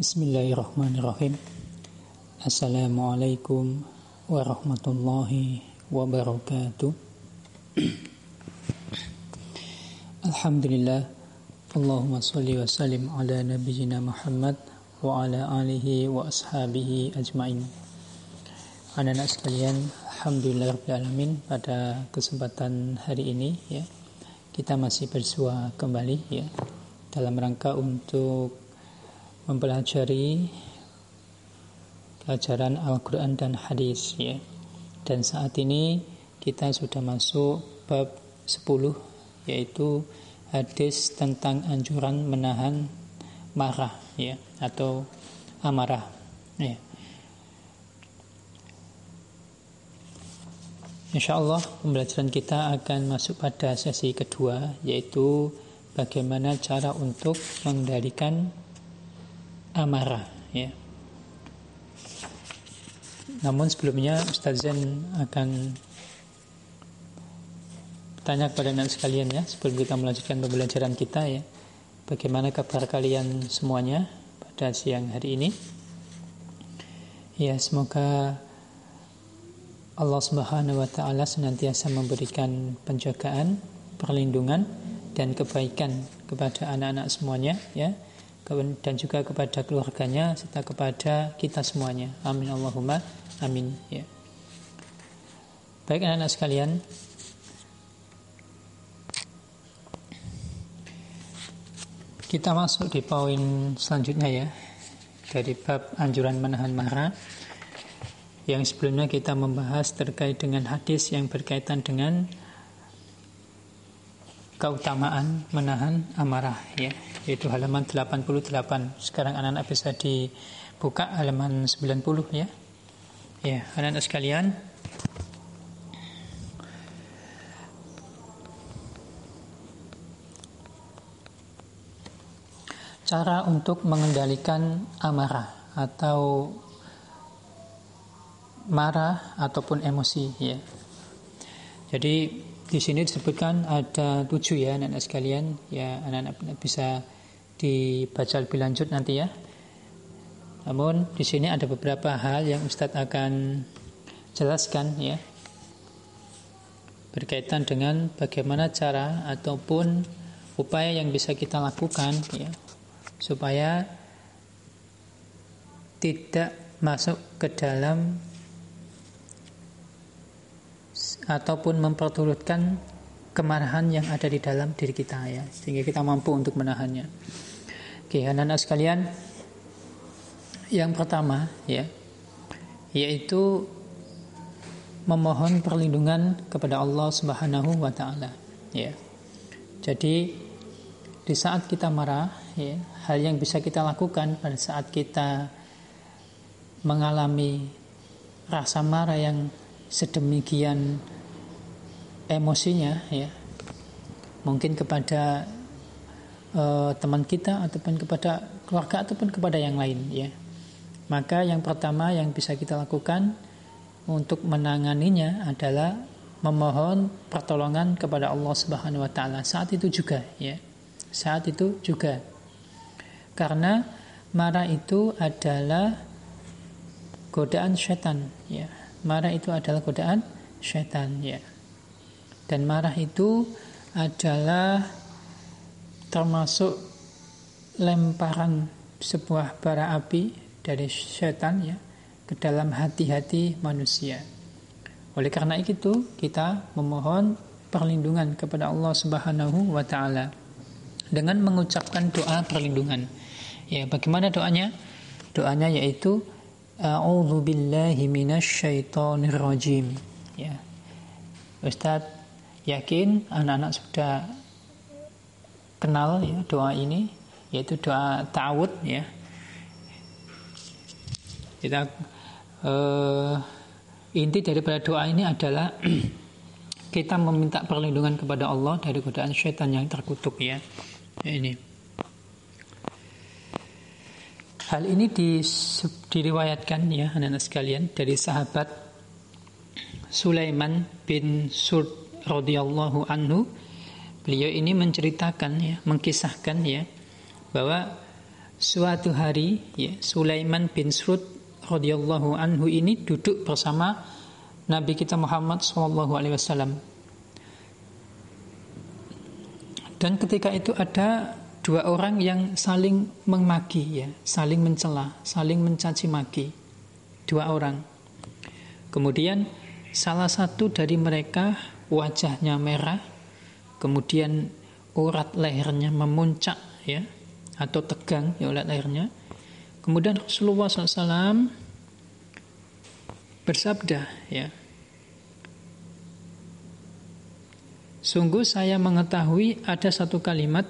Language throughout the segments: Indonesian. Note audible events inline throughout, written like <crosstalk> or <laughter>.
Bismillahirrahmanirrahim. Assalamualaikum warahmatullahi wabarakatuh. Alhamdulillah. Allahumma salli wa sallim ala nabiyyina Muhammad wa ala alihi wa ashabihi ajmain. Anak-anak sekalian, alhamdulillah alamin pada kesempatan hari ini ya. Kita masih bersua kembali ya dalam rangka untuk mempelajari pelajaran Al-Quran dan hadis ya. Dan saat ini kita sudah masuk bab 10 yaitu hadis tentang anjuran menahan marah ya atau amarah ya. Insya Allah pembelajaran kita akan masuk pada sesi kedua yaitu bagaimana cara untuk mengendalikan amarah ya. Namun sebelumnya Ustaz Zen akan bertanya kepada anak sekalian ya sebelum kita melanjutkan pembelajaran kita ya. Bagaimana kabar kalian semuanya pada siang hari ini? Ya, semoga Allah Subhanahu wa taala senantiasa memberikan penjagaan, perlindungan dan kebaikan kepada anak-anak semuanya ya dan juga kepada keluarganya serta kepada kita semuanya. Amin Allahumma amin ya. Baik anak-anak sekalian, kita masuk di poin selanjutnya ya dari bab anjuran menahan marah yang sebelumnya kita membahas terkait dengan hadis yang berkaitan dengan keutamaan menahan amarah ya. Yaitu halaman 88 sekarang anak-anak bisa dibuka halaman 90 ya. Ya anak-anak sekalian. Cara untuk mengendalikan amarah atau marah ataupun emosi ya. Jadi di sini disebutkan ada tujuh ya anak-anak sekalian. Ya anak-anak bisa dibaca lebih lanjut nanti ya. Namun di sini ada beberapa hal yang Ustadz akan jelaskan ya. Berkaitan dengan bagaimana cara ataupun upaya yang bisa kita lakukan ya supaya tidak masuk ke dalam ataupun memperturutkan kemarahan yang ada di dalam diri kita ya sehingga kita mampu untuk menahannya. Oke, anak-anak sekalian, yang pertama ya yaitu memohon perlindungan kepada Allah Subhanahu wa taala ya. Jadi di saat kita marah ya, hal yang bisa kita lakukan pada saat kita mengalami rasa marah yang sedemikian emosinya ya. Mungkin kepada uh, teman kita ataupun kepada keluarga ataupun kepada yang lain ya. Maka yang pertama yang bisa kita lakukan untuk menanganinya adalah memohon pertolongan kepada Allah Subhanahu wa taala. Saat itu juga ya. Saat itu juga. Karena marah itu adalah godaan setan ya. Marah itu adalah godaan setan ya. Dan marah itu adalah termasuk lemparan sebuah bara api dari setan ya ke dalam hati-hati manusia. Oleh karena itu kita memohon perlindungan kepada Allah Subhanahu wa taala dengan mengucapkan doa perlindungan. Ya, bagaimana doanya? Doanya yaitu A'udzu billahi minasyaitonir rajim. Ya. Ustaz yakin anak-anak sudah kenal ya doa ini yaitu doa ta'awud ya. Kita uh, inti daripada doa ini adalah <clears throat> kita meminta perlindungan kepada Allah dari godaan syaitan yang terkutuk ya. Ini. Hal ini di, diriwayatkan ya anak-anak sekalian dari sahabat Sulaiman bin Surd radhiyallahu anhu. Beliau ini menceritakan ya, mengkisahkan ya bahwa suatu hari ya Sulaiman bin Srud radhiyallahu anhu ini duduk bersama Nabi kita Muhammad sallallahu alaihi wasallam. Dan ketika itu ada dua orang yang saling memaki ya, saling mencela, saling mencaci maki. Dua orang. Kemudian salah satu dari mereka wajahnya merah, kemudian urat lehernya memuncak ya atau tegang ya urat lehernya. Kemudian Rasulullah SAW bersabda ya Sungguh saya mengetahui ada satu kalimat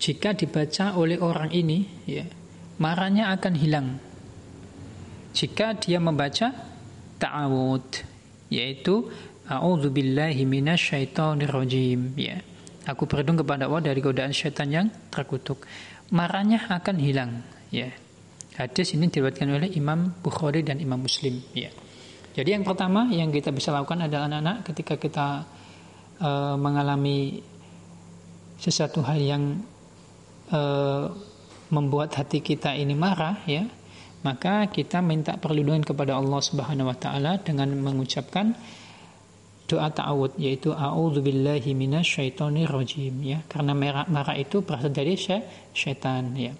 jika dibaca oleh orang ini ya marahnya akan hilang. Jika dia membaca ta'awud yaitu a'udzubillahi minasyaitonirrajim ya. Aku berlindung kepada Allah dari godaan syaitan yang terkutuk. Marahnya akan hilang ya. Hadis ini diriwayatkan oleh Imam Bukhari dan Imam Muslim ya. Jadi yang pertama yang kita bisa lakukan adalah anak-anak ketika kita uh, mengalami sesuatu hal yang uh, membuat hati kita ini marah ya maka kita minta perlindungan kepada Allah Subhanahu wa taala dengan mengucapkan doa ta'awud yaitu a'udzubillahi minasyaitonir rajim ya. Karena marah, marah itu berasal dari syaitan ya.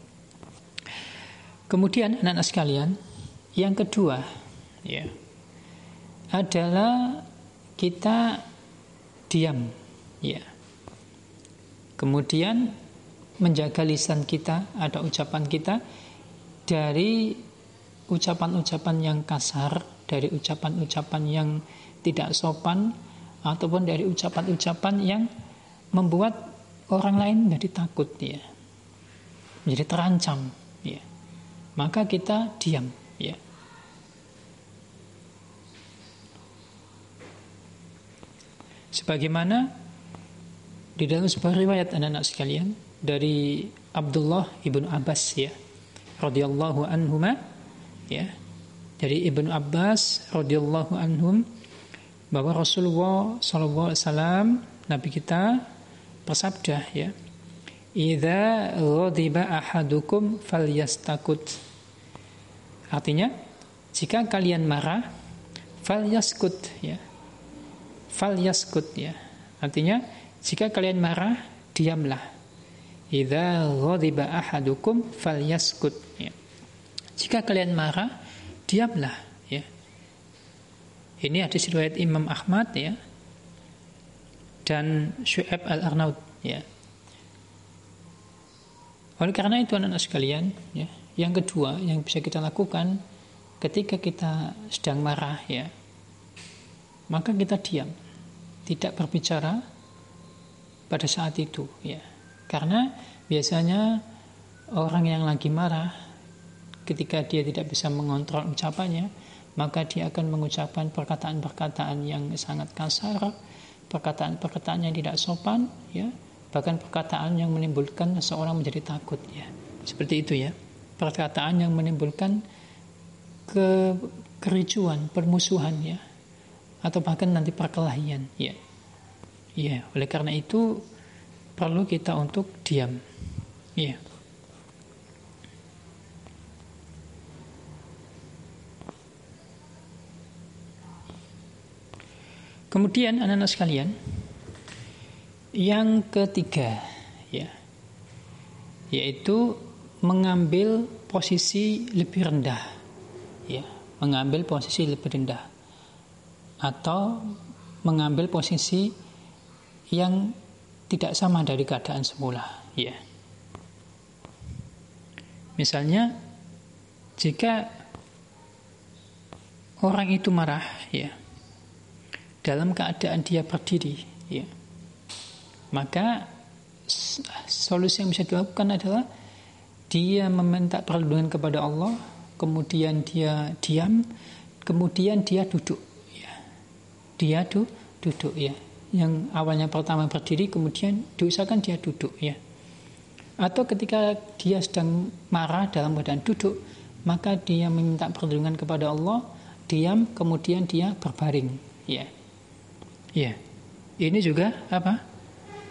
Kemudian anak-anak sekalian yang kedua ya adalah kita diam ya. Kemudian menjaga lisan kita ada ucapan kita dari ucapan-ucapan yang kasar dari ucapan-ucapan yang tidak sopan ataupun dari ucapan-ucapan yang membuat orang lain menjadi takut ya. Menjadi terancam ya. Maka kita diam ya. Sebagaimana di dalam sebuah riwayat anak-anak sekalian dari Abdullah ibnu Abbas ya radhiyallahu anhuma ya. Dari ibnu Abbas radhiyallahu anhum bahwa Rasulullah sallallahu alaihi wasallam Nabi kita bersabda ya Idza ghadiba ahadukum falyastakut Artinya jika kalian marah falyaskut ya fal yaskut ya. Artinya jika kalian marah, diamlah. Idza ghadiba ahadukum falyaskut ya. Jika kalian marah, diamlah. Ini hadis riwayat Imam Ahmad ya. Dan Syu'ab Al-Arnaud ya. Oleh karena itu anak-anak sekalian ya, yang kedua yang bisa kita lakukan ketika kita sedang marah ya, maka kita diam tidak berbicara pada saat itu ya karena biasanya orang yang lagi marah ketika dia tidak bisa mengontrol ucapannya maka dia akan mengucapkan perkataan-perkataan yang sangat kasar perkataan-perkataan yang tidak sopan ya bahkan perkataan yang menimbulkan seseorang menjadi takut ya. Seperti itu ya. Perkataan yang menimbulkan ke kericuan permusuhan ya atau bahkan nanti perkelahian ya. Ya oleh karena itu perlu kita untuk diam ya Kemudian anak-anak sekalian, yang ketiga ya, yaitu mengambil posisi lebih rendah, ya, mengambil posisi lebih rendah atau mengambil posisi yang tidak sama dari keadaan semula ya. Misalnya jika orang itu marah ya dalam keadaan dia berdiri ya maka solusi yang bisa dilakukan adalah dia meminta perlindungan kepada Allah kemudian dia diam kemudian dia duduk dia du, duduk ya. Yang awalnya pertama berdiri kemudian diusahakan dia duduk ya. Atau ketika dia sedang marah dalam keadaan duduk, maka dia meminta perlindungan kepada Allah, diam kemudian dia berbaring ya. Ya. Ini juga apa?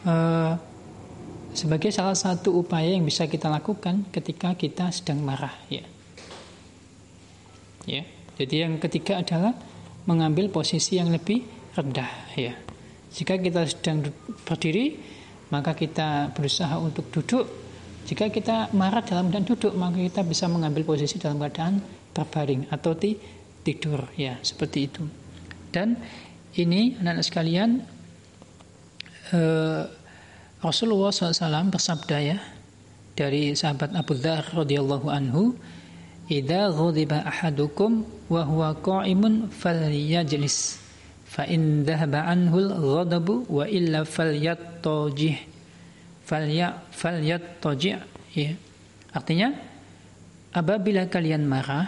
Uh, sebagai salah satu upaya yang bisa kita lakukan ketika kita sedang marah ya. Ya. Jadi yang ketiga adalah mengambil posisi yang lebih rendah ya. Jika kita sedang berdiri, maka kita berusaha untuk duduk. Jika kita marah dalam keadaan duduk, maka kita bisa mengambil posisi dalam keadaan berbaring atau tidur ya, seperti itu. Dan ini anak-anak sekalian eh, Rasulullah SAW bersabda ya dari sahabat Abu Dhar radhiyallahu anhu, "Idza ghadiba ahadukum wa huwa qa'imun falyajlis, fa in dhahaba anhu al-ghadabu wa illa falyattajih." Falya falyattajih ya. Artinya apabila kalian marah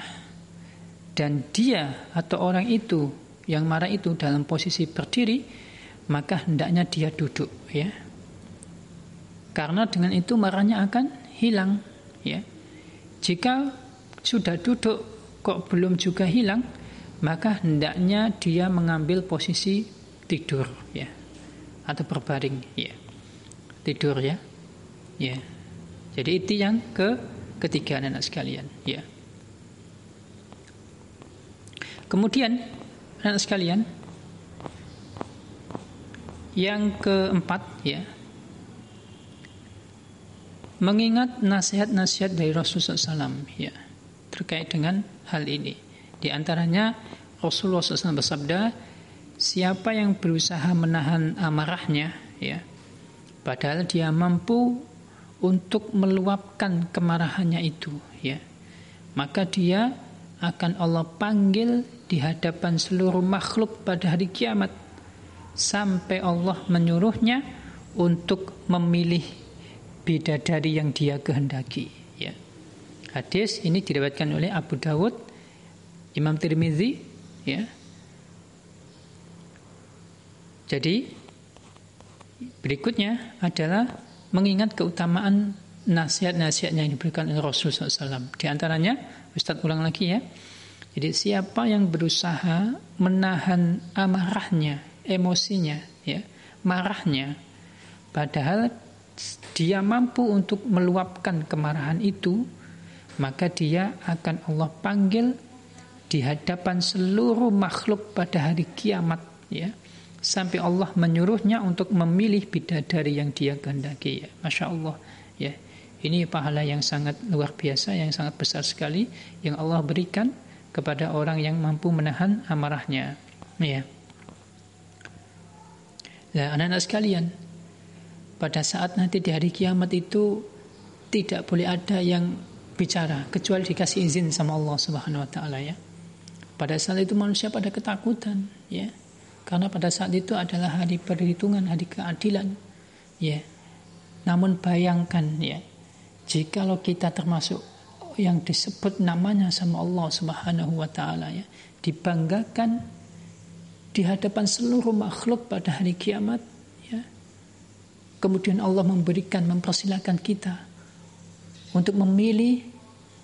dan dia atau orang itu yang marah itu dalam posisi berdiri, maka hendaknya dia duduk ya karena dengan itu marahnya akan hilang ya. Jika sudah duduk kok belum juga hilang, maka hendaknya dia mengambil posisi tidur ya atau berbaring ya. Tidur ya. Ya. Jadi itu yang ke ketiga anak sekalian ya. Kemudian anak sekalian yang keempat ya mengingat nasihat-nasihat dari Rasulullah SAW ya terkait dengan hal ini. Di antaranya Rasulullah SAW bersabda, siapa yang berusaha menahan amarahnya, ya, padahal dia mampu untuk meluapkan kemarahannya itu, ya, maka dia akan Allah panggil di hadapan seluruh makhluk pada hari kiamat sampai Allah menyuruhnya untuk memilih bidadari yang dia kehendaki ya. Hadis ini diriwayatkan oleh Abu Dawud, Imam Tirmizi ya. Jadi berikutnya adalah mengingat keutamaan nasihat-nasihatnya yang diberikan oleh Rasulullah SAW. Di antaranya, Ustaz ulang lagi ya. Jadi siapa yang berusaha menahan amarahnya, emosinya, ya, marahnya, padahal dia mampu untuk meluapkan kemarahan itu, maka dia akan Allah panggil di hadapan seluruh makhluk pada hari kiamat ya. Sampai Allah menyuruhnya untuk memilih bidadari yang dia kehendaki ya. Masya Allah ya. Ini pahala yang sangat luar biasa yang sangat besar sekali yang Allah berikan kepada orang yang mampu menahan amarahnya ya Nah, anak-anak sekalian, pada saat nanti di hari kiamat itu tidak boleh ada yang bicara kecuali dikasih izin sama Allah Subhanahu wa taala ya. Pada saat itu manusia pada ketakutan ya. Karena pada saat itu adalah hari perhitungan, hari keadilan ya. Namun bayangkan ya, jikalau kita termasuk yang disebut namanya sama Allah Subhanahu wa taala ya, dibanggakan di hadapan seluruh makhluk pada hari kiamat Kemudian Allah memberikan, mempersilahkan kita untuk memilih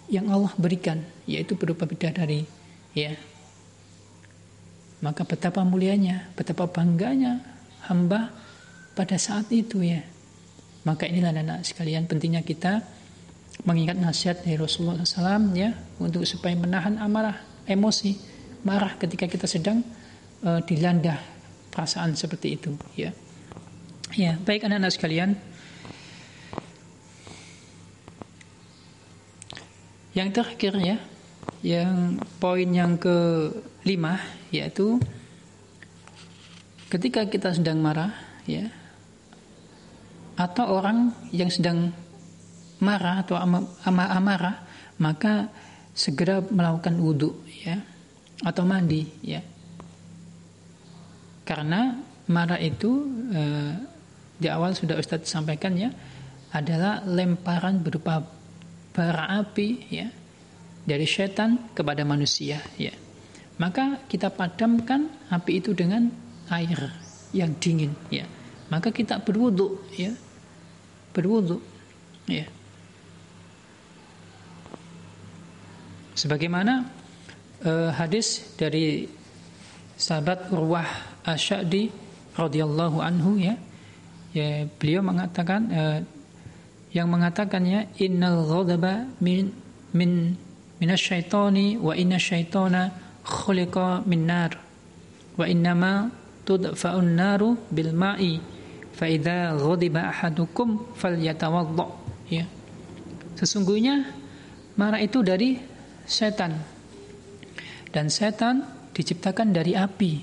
yang Allah berikan, yaitu berupa bidadari. Ya. Maka betapa mulianya, betapa bangganya hamba pada saat itu ya. Maka inilah anak sekalian pentingnya kita mengingat nasihat dari Rasulullah SAW ya untuk supaya menahan amarah, emosi, marah ketika kita sedang uh, dilanda perasaan seperti itu ya. Ya, baik anak-anak sekalian. Yang terakhir ya, yang poin yang kelima yaitu ketika kita sedang marah ya atau orang yang sedang marah atau ama, ama amarah maka segera melakukan wudhu ya atau mandi ya. Karena marah itu eh, di awal sudah Ustadz sampaikan ya adalah lemparan berupa bara api ya dari setan kepada manusia ya. Maka kita padamkan api itu dengan air yang dingin ya. Maka kita berwudu ya. Berwudu ya sebagaimana uh, hadis dari sahabat Urwah Asyadi radhiyallahu anhu ya ya beliau mengatakan uh, yang mengatakannya innal ghadaba min min minasyaitani wa inna syaitana khuliqa min nar wa innama tudfa'un naru bil ma'i fa idza ghadiba ahadukum falyatawadda ya. Sesungguhnya marah itu dari setan. Dan setan diciptakan dari api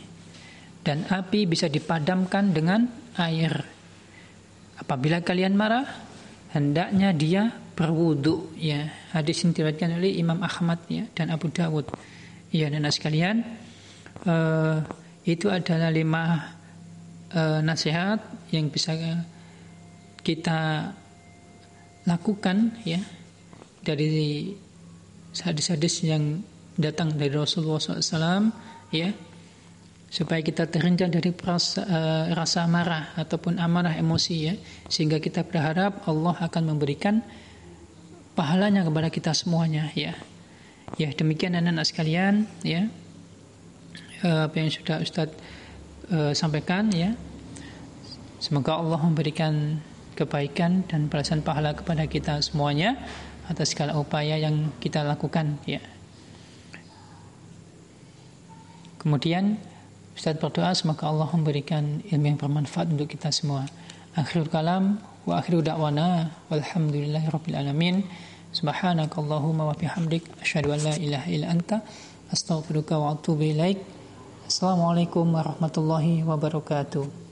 dan api bisa dipadamkan dengan air. Apabila kalian marah hendaknya dia berwudu ya. Hadis ini diriwayatkan oleh Imam Ahmad ya dan Abu Dawud. Ya dan sekalian uh, itu adalah lima uh, nasihat yang bisa kita lakukan ya dari hadis-hadis yang datang dari Rasulullah SAW ya supaya kita terhindar dari perasa, uh, rasa marah ataupun amarah emosi ya sehingga kita berharap Allah akan memberikan pahalanya kepada kita semuanya ya. Ya demikian anak-anak sekalian ya. Uh, apa yang sudah Ustadz uh, sampaikan ya. Semoga Allah memberikan kebaikan dan balasan pahala kepada kita semuanya atas segala upaya yang kita lakukan ya kemudian Ustaz berdoa semoga Allah memberikan ilmu yang bermanfaat untuk kita semua. Akhirul kalam wa akhiru da'wana walhamdulillahi rabbil alamin. Subhanakallahumma wa bihamdik asyhadu an la ilaha illa anta astaghfiruka wa atubu ilaik. Assalamualaikum warahmatullahi wabarakatuh.